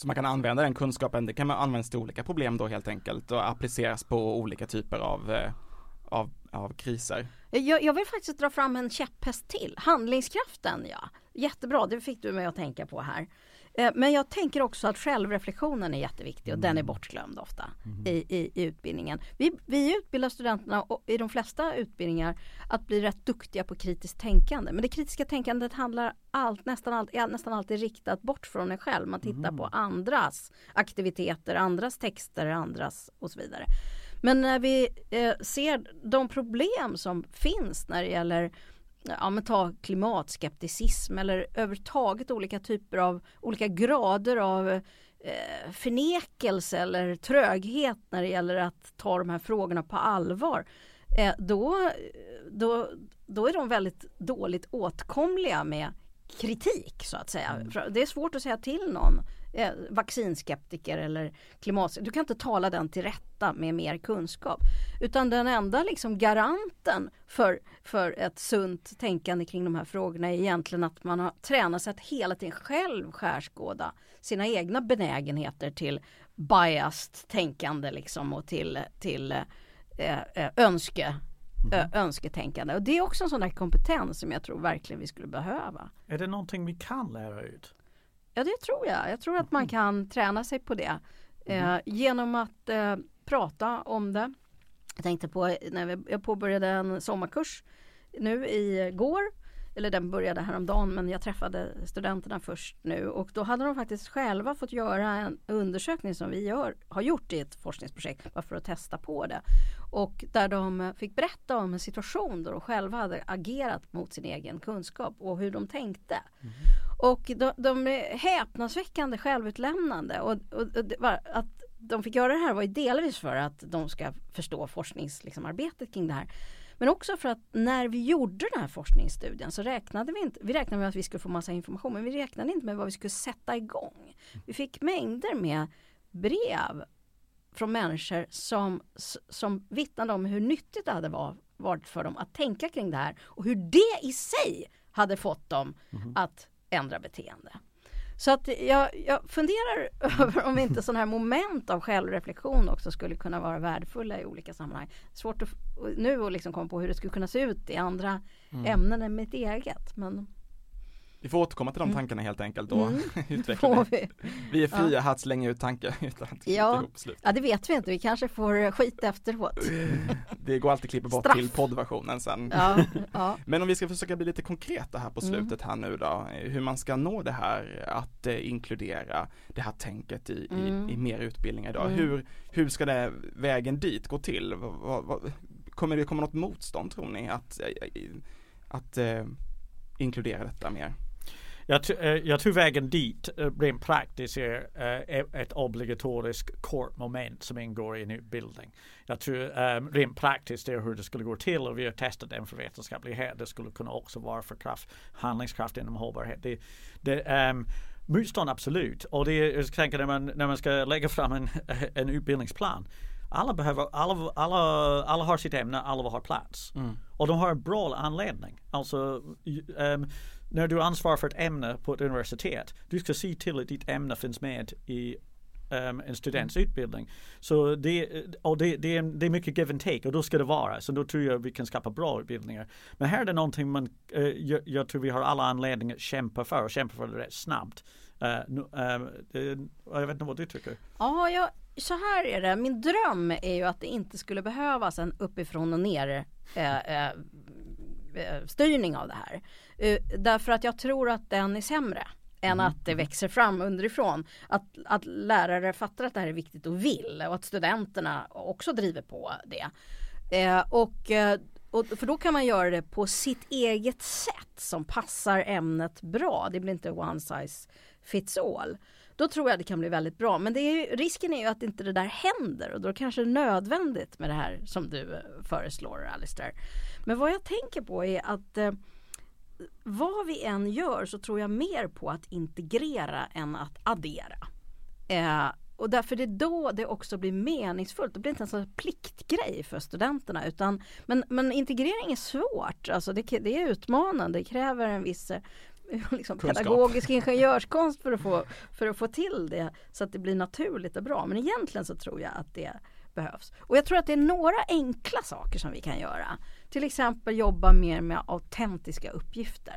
Så man kan använda den kunskapen, det kan man använda till olika problem då helt enkelt och appliceras på olika typer av, eh, av, av kriser. Eh, jag, jag, vill faktiskt dra fram en käpphäst till, handlingskraften ja. Jättebra, det fick du mig att tänka på här. Eh, men jag tänker också att självreflektionen är jätteviktig och mm. den är mm. bortglömd ofta mm. i, i, i, utbildningen. Vi, vi utbildar studenterna i de flesta utbildningar att bli rätt duktiga på kritiskt tänkande. Men det kritiska tänkandet handlar allt, nästan, allt, är nästan alltid riktat bort från en själv. Man tittar mm. på andras aktiviteter, andras texter, andras och så vidare. Men när vi eh, ser de problem som finns när det gäller ja, men ta klimatskepticism eller överhuvudtaget olika typer av olika grader av eh, förnekelse eller tröghet när det gäller att ta de här frågorna på allvar. Eh, då, då, då är de väldigt dåligt åtkomliga med kritik så att säga. Mm. Det är svårt att säga till någon eh, vaccinskeptiker eller klimat... Du kan inte tala den till rätta med mer kunskap. Utan den enda liksom garanten för, för ett sunt tänkande kring de här frågorna är egentligen att man har tränat sig att hela tiden själv skärskåda sina egna benägenheter till biased tänkande liksom och till, till eh, eh önske mm. önsketänkande. Och det är också en sån där kompetens som jag tror verkligen vi skulle behöva. Är det någonting vi kan lära ut? Ja det tror jag. Jag tror att man mm. kan träna sig på det. Eh, mm. genom att eh, prata om det. Jag tänkte på när vi, jag påbörjade en sommarkurs nu igår eller den började häromdagen men jag träffade studenterna först nu och då hade de faktiskt själva fått göra en undersökning som vi gör, har gjort i ett forskningsprojekt bara för att testa på det. Och där de fick berätta om en situation då de själva hade agerat mot sin egen kunskap och hur de tänkte. Mm. Och de, de är häpnadsväckande självutlämnande och, och, och att de fick göra det här var ju delvis för att de ska förstå forskningsarbetet liksom, kring det här. Men också för att när vi gjorde den här forskningsstudien så räknade vi inte, vi räknade med att vi skulle få massa information men vi räknade inte med vad vi skulle sätta igång. Vi fick mängder med brev från människor som, som vittnade om hur nyttigt det hade varit för dem att tänka kring det här och hur det i sig hade fått dem mm. att ändra beteende. Så att jag, jag funderar [LAUGHS] över om inte sådana här moment av självreflektion också skulle kunna vara värdefulla i olika sammanhang. Svårt att, nu att liksom komma på hur det skulle kunna se ut i andra mm. ämnen än mitt eget. Men vi får återkomma till de mm. tankarna helt enkelt och mm. [LAUGHS] utveckla vi. vi är fria ja. att slänga ut tankar [LAUGHS] utan att ja. ihop slut. Ja det vet vi inte, vi kanske får skit efteråt. [LAUGHS] det går alltid att klippa bort Straff. till poddversionen sen. Ja. Ja. Men om vi ska försöka bli lite konkreta här på mm. slutet här nu då, hur man ska nå det här att eh, inkludera det här tänket i, mm. i, i, mer utbildningar idag. Mm. Hur, hur ska det vägen dit gå till? Vad, vad, kommer det komma något motstånd tror ni att, eh, att, att eh, inkludera detta mer? Jag, eh, jag tror vägen dit eh, rent praktiskt är eh, e- ett obligatoriskt kortmoment som ingår i en utbildning. Jag tror ehm, rent praktiskt är hur det skulle gå till och vi har testat den för vetenskaplighet. Det skulle kunna också vara för kraft, handlingskraft inom hållbarhet. Det, det, um, motstånd absolut och det är, jag tänker när man, när man ska lägga fram en, [LAUGHS] en utbildningsplan alla behöver, alla, alla, alla har sitt ämne, alla har plats. Mm. Och de har en bra anledning. Alltså um, när du ansvarar för ett ämne på ett universitet, du ska se till att ditt ämne finns med i um, en students mm. utbildning. Så det, och det, det, är, det är mycket give and take och då ska det vara. Så då tror jag vi kan skapa bra utbildningar. Men här är det någonting man, uh, jag, jag, tror vi har alla anledningar att kämpa för och kämpa för det rätt snabbt. Uh, uh, jag vet inte vad du tycker? Ja, jag, så här är det. Min dröm är ju att det inte skulle behövas en uppifrån och ner styrning av det här. Uh, därför att jag tror att den är sämre än mm. att det växer fram underifrån. Att, att lärare fattar att det här är viktigt och vill och att studenterna också driver på det. Uh, och uh, och, för då kan man göra det på sitt eget sätt som passar ämnet bra. Det blir inte one size fits all. Då tror jag det kan bli väldigt bra. Men det är ju, risken är ju att inte det där händer och då kanske det är nödvändigt med det här som du eh, föreslår Alistair. Men vad jag tänker på är att eh, vad vi än gör så tror jag mer på att integrera än att addera. Eh, och därför det är då det också blir meningsfullt. Det blir inte en sån pliktgrej för studenterna. Utan, men, men integrering är svårt. Alltså det, det är utmanande. Det kräver en viss eh, [LAUGHS] liksom, pedagogisk ingenjörskonst för att, få, för att få till det så att det blir naturligt och bra. Men egentligen så tror jag att det behövs. Och jag tror att det är några enkla saker som vi kan göra. Till exempel jobba mer med autentiska uppgifter.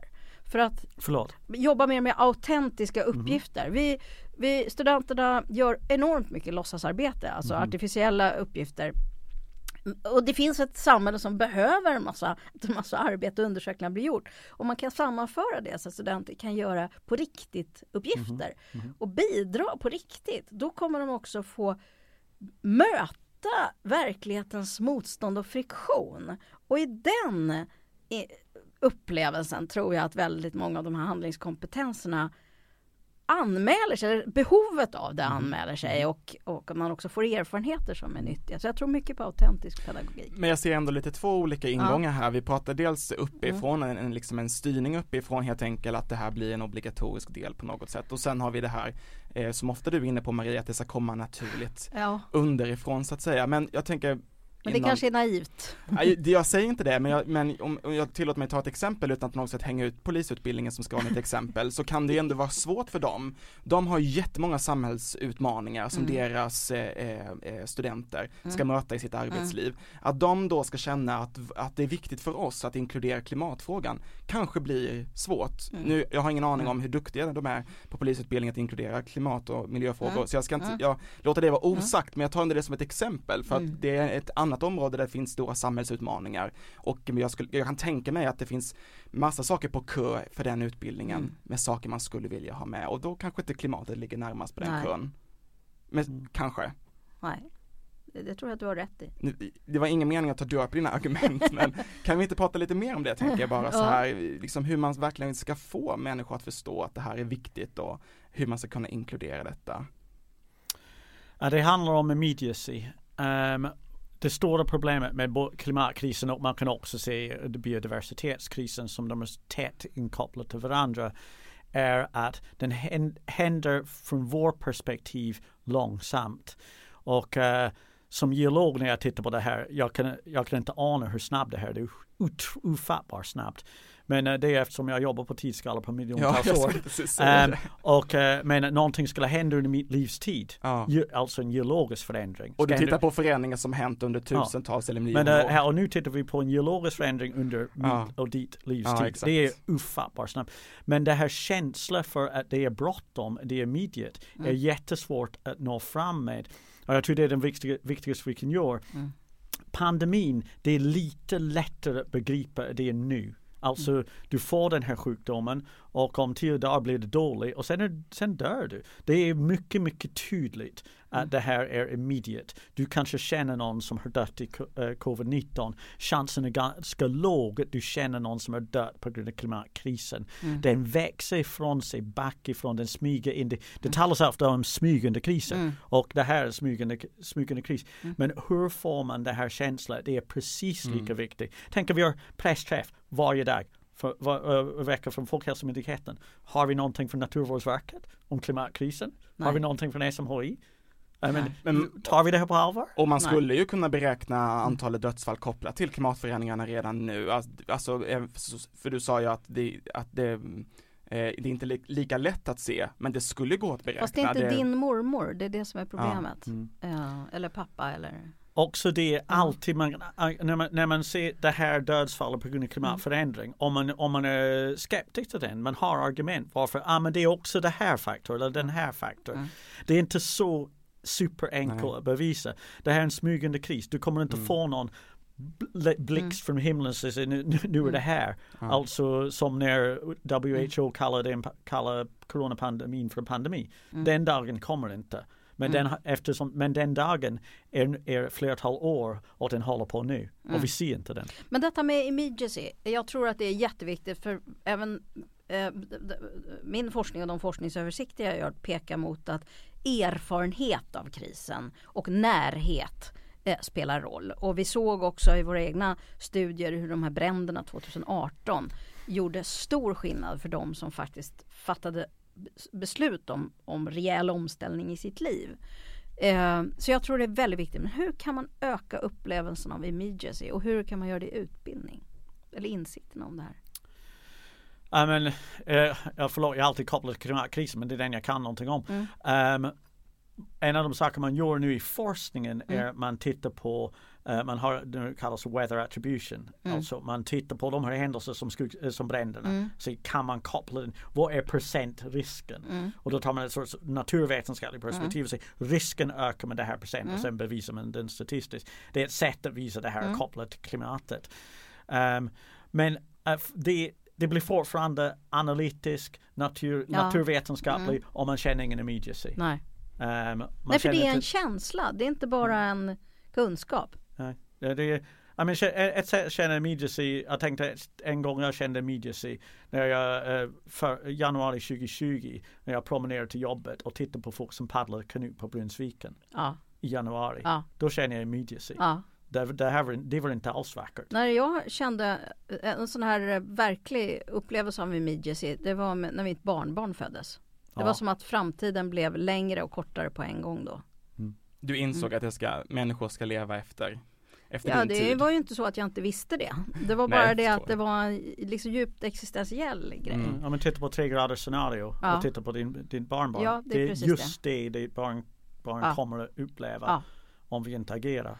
För att Förlåt. jobba mer med autentiska uppgifter. Mm. Vi, vi, studenterna gör enormt mycket låtsasarbete, alltså mm. artificiella uppgifter. Och det finns ett samhälle som behöver en massa, massa arbete och undersökningar blir gjort. Och man kan sammanföra det så att studenter kan göra på riktigt uppgifter mm. och bidra på riktigt. Då kommer de också få möta verklighetens motstånd och friktion. Och i den upplevelsen tror jag att väldigt många av de här handlingskompetenserna anmäler sig, behovet av det mm. anmäler sig mm. och, och man också får erfarenheter som är nyttiga. Så jag tror mycket på autentisk pedagogik. Men jag ser ändå lite två olika ingångar ja. här. Vi pratar dels uppifrån, mm. en, liksom en styrning uppifrån helt enkelt att det här blir en obligatorisk del på något sätt och sen har vi det här eh, som ofta du är inne på Maria, att det ska komma naturligt ja. underifrån så att säga. Men jag tänker men det innan... kanske är naivt. Jag säger inte det, men, jag, men om, om jag tillåter mig ta ett exempel utan att på något sätt hänga ut polisutbildningen som ska vara mitt exempel, så kan det ändå vara svårt för dem. De har jättemånga samhällsutmaningar som mm. deras eh, eh, studenter ska mm. möta i sitt arbetsliv. Mm. Att de då ska känna att, att det är viktigt för oss att inkludera klimatfrågan kanske blir svårt. Mm. Nu, jag har ingen aning om hur duktiga de är på polisutbildningen att inkludera klimat och miljöfrågor, mm. så jag ska inte, jag låter det vara osagt, men jag tar ändå det som ett exempel för att det är ett annat annat område där det finns stora samhällsutmaningar. Och jag, skulle, jag kan tänka mig att det finns massa saker på kö för den utbildningen mm. med saker man skulle vilja ha med och då kanske inte klimatet ligger närmast på den Nej. kön. Men mm. kanske. Nej. Det tror jag att du har rätt i. Det var ingen mening att ta död på dina argument [LAUGHS] men kan vi inte prata lite mer om det tänker jag bara så här, liksom hur man verkligen ska få människor att förstå att det här är viktigt och hur man ska kunna inkludera detta. Ja, det handlar om immediacy. Um, det stora problemet med klimatkrisen och man kan också se biodiversitetskrisen som de är tätt inkopplade till varandra är att den händer från vår perspektiv långsamt. Och uh, som geolog när jag tittar på det här, jag kan, jag kan inte ana hur snabbt det här är. Det är ofattbart snabbt. Men eh, det är eftersom jag jobbar på tidsskala på miljontals ja, [LAUGHS] år. Um, och, uh, men någonting skulle hända under mitt livs tid. Ja. Alltså en geologisk förändring. Och du tittar på förändringar som hänt under tusentals ja. eller miljoner men, uh, år. Här, och nu tittar vi på en geologisk förändring under ja. mitt och ditt livs ja, tid. Exakt. Det är ofattbart snabbt. Men det här känslan för att det är bråttom, det är immediate, mm. är jättesvårt att nå fram med. Och jag tror det är den viktigaste, viktigaste vi kan göra. Mm. Pandemin, det är lite lättare att begripa det nu. Alltså mm. du får den här sjukdomen och om tio dagar blir det dåligt och sen, sen dör du. Det är mycket, mycket tydligt att mm. det här är immediate. Du kanske känner någon som har dött i eh, covid-19. Chansen är ganska låg att du känner någon som har dött på grund av klimatkrisen. Mm. Den växer ifrån sig, back ifrån, den smyger in. Det, det mm. talas ofta om smygande kriser mm. och det här är smygande, smygande kris. Mm. Men hur får man det här känslan? Det är precis lika mm. viktigt. Tänk om vi har pressträff varje dag för, var, äh, vecka från Folkhälsomyndigheten. Har vi någonting från Naturvårdsverket om klimatkrisen? Nej. Har vi någonting från SMHI? Men, men, tar vi det här på allvar? Och man skulle Nej. ju kunna beräkna antalet dödsfall kopplat till klimatförändringarna redan nu. Alltså, eh, för du sa ju att det, att det eh, det är inte lika lätt att se, men det skulle gå att beräkna. Fast det är inte det... din mormor, det är det som är problemet. Ja. Mm. Ja, eller pappa eller Också det är alltid man, när man, när man ser det här dödsfallet på grund av klimatförändring, mm. om, man, om man är skeptisk till den, man har argument varför, ja ah, men det är också det här faktorn eller den här faktorn. Mm. Det är inte så superenkel att bevisa. Det här är en smygande kris. Du kommer inte mm. få någon blixt mm. från himlen och säger nu, nu, nu är det mm. här. Mm. Alltså som när WHO kallade, kallar coronapandemin för en pandemi. Mm. Den dagen kommer inte. Men, Mm. den, eftersom, men den dagen är, är flertal år och den håller på nu Mm. och vi ser inte den. Men detta med immediacy, jag tror att det är jätteviktigt för även eh, min forskning och de forskningsöversikter jag gör pekar mot att erfarenhet av krisen och närhet eh, spelar roll. Och vi såg också i våra egna studier hur de här bränderna 2018 gjorde stor skillnad för de som faktiskt fattade beslut om, om rejäl omställning i sitt liv. Eh, så jag tror det är väldigt viktigt. Men hur kan man öka upplevelsen av immediacy och hur kan man göra det i utbildning? Eller insikten om det här. Ja, men, eh, förlåt, jag har alltid kopplat till klimatkrisen men det är den jag kan någonting om. Mm. Ehm, en av de saker man gör nu i forskningen Mm. är att man tittar på eh, man har det kallas weather attribution. Mm. Alltså man tittar på de här händelser som, skog, eh, som bränderna. Mm. Så kan man koppla den. Vad är procentrisken? Mm. Och då tar man ett sorts naturvetenskapligt perspektiv och säger risken ökar med det här procent Mm. och sen bevisar man den statistiskt. Det är ett sätt att visa det här Mm. kopplat till klimatet. Ehm, men f- det, det blir fortfarande analytisk, natur, Ja. naturvetenskaplig Mm. och man känner ingen immediacy. Nej. Man Nej, för känner det är en inte- känsla. Det är inte bara en kunskap. Nej, det det är, I mean, ett sätt att känna immediacy, jag tänkte en gång jag kände immediacy när jag eh, för januari 2020 när jag promenerade till jobbet och tittade på folk som paddlade kanot på Brunnsviken Ja, i januari. ja, Då kände jag immediacy. ja. Det, det, här var, det var inte alls vackert. När jag kände en sån här eh, verklig upplevelse av immediacy, det var med, när mitt barnbarn föddes. Det Ja. var som att framtiden blev längre och kortare på en gång då. Du insåg att det ska, människor ska leva efter, efter Mm. Ja, det tid. var ju inte så att jag inte visste det. Det var Nej, bara jag det att det var en liksom djupt existentiell grej. Mm. Om man tittar på tre graders scenario Ja. och tittar på din, din barnbarn. Ja, det är det är just det ditt barn, barn Ja. kommer att uppleva Ja. om vi inte agerar.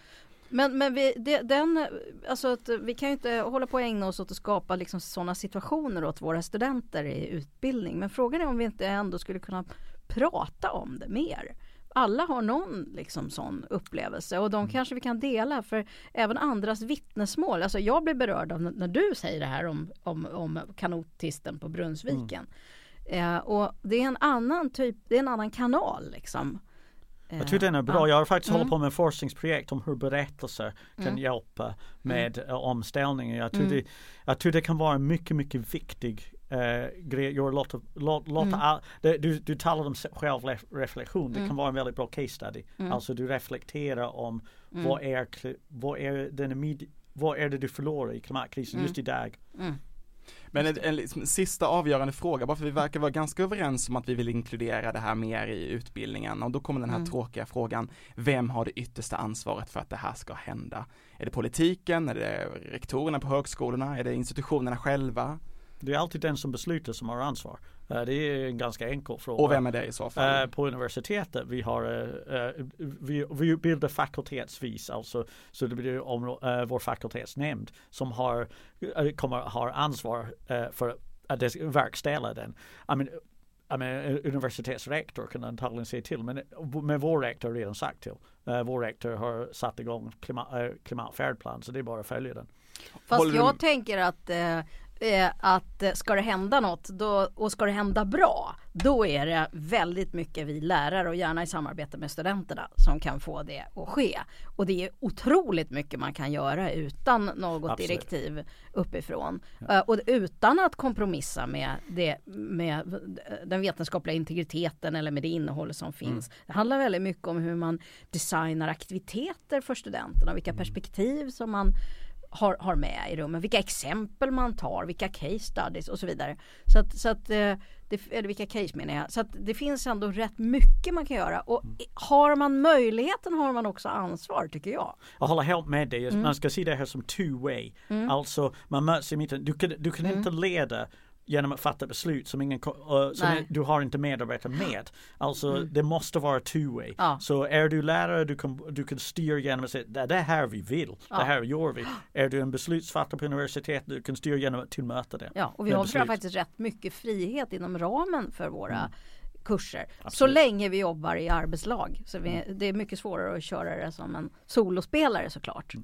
Men, men vi, det, den, alltså att vi kan ju inte hålla på och ägna oss åt att skapa liksom sådana situationer åt våra studenter i utbildning. Men frågan är om vi inte ändå skulle kunna prata om det mer. Alla har någon liksom sån upplevelse och de kanske vi kan dela för även andras vittnesmål. Alltså jag blir berörd av när, du säger det här om, om, om kanotisten på Brunnsviken. Eh, och det är en annan typ, det är en annan kanal liksom. Jag tycker den är bra. Ja. Jag har faktiskt Mm. hållit på med ett forskningsprojekt om hur berättelser kan Mm. hjälpa med eh, omställningen. Jag tror, Mm. det, jag tror det kan vara en mycket, mycket viktig eh, grej. Gör låta, låta, låta Mm. all, det, du, du talar om självreflektion. Det Mm. kan vara en väldigt bra case study. Mm. Alltså du reflekterar om Mm. vad, är, vad, är den vad är det du förlorar i klimatkrisen Mm. just idag? Men en, en liksom, sista avgörande fråga, bara för vi verkar vara ganska överens om att vi vill inkludera det här mer i utbildningen och då kommer den här Mm. tråkiga frågan, vem har det yttersta ansvaret för att det här ska hända? Är det politiken, är det rektorerna på högskolorna, är det institutionerna själva? Det är alltid den som beslutar som har ansvar. Eh, det är en ganska enkel fråga. Och vem är det i så fall? Eh, på universitetet vi har eh, vi, vi utbildar fakultetsvis alltså så det blir om, vår fakultetsnämnd som har kommer har ansvar för att verkställa den. I mean, I mean, universitetsrektor kan antagligen säga till men, men vår rektor har redan sagt till. Vår rektor har satt igång klimat, klimatfärdplan så det är bara att följa den. Fast Håller du- jag tänker att, eh, eh, att eh, ska det hända något då, och ska det hända bra då är det väldigt mycket vi lärare och gärna i samarbete med studenterna som kan få det att ske. Och det är otroligt mycket man kan göra utan något Absolut. direktiv uppifrån. Eh, och utan att kompromissa med, det, med den vetenskapliga integriteten eller med det innehåll som finns. Det handlar väldigt mycket om hur man designar aktiviteter för studenterna, vilka perspektiv som man har, har med i rummet, vilka exempel man tar, vilka case studies och så vidare. Så att, så att eh, det, eller vilka case menar jag. Så att det finns ändå rätt mycket man kan göra och i- har man möjligheten har man också ansvar tycker jag. Jag håller helt med dig. Mm. Man ska se det här som two way. Alltså man möts i mitten. Du kan, du kan Mm. inte leda genom att fatta beslut som, ingen, eh, som Nej. du har inte medarbetare med. Alltså det måste vara two way. Ja. Så är du lärare du kan, du kan styra genom att säga det det är här vi vill. Ja. Det här gör vi. Är du en beslutsfattare på universitetet du kan styra genom att tillmöta det. Ja, och vi har beslut. faktiskt rätt mycket frihet inom ramen för våra kurser. Så Absolut. länge vi jobbar i arbetslag. Så vi, det är mycket svårare att köra det som en solospelare såklart.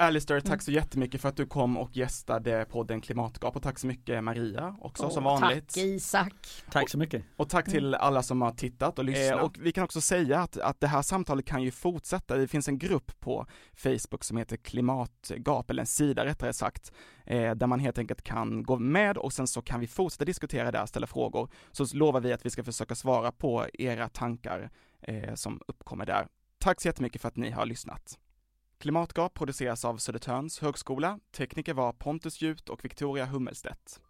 Alistair, tack så jättemycket för att du kom och gästade podden Klimatgap och tack så mycket Maria också oh, som vanligt. Tack Isak. Tack så mycket. Och tack till mm. alla som har tittat och lyssnat. Eh, och vi kan också säga att, att det här samtalet kan ju fortsätta. Det finns en grupp på Facebook som heter Klimatgap, eller en sida rättare sagt, eh, där man helt enkelt kan gå med och sen så kan vi fortsätta diskutera där, ställa frågor. Så lovar vi att vi ska försöka svara på era tankar eh, som uppkommer där. Tack så jättemycket för att ni har lyssnat. Klimatgap produceras av Södertörns högskola. Tekniker var Pontus Jut och Victoria Hummelstedt.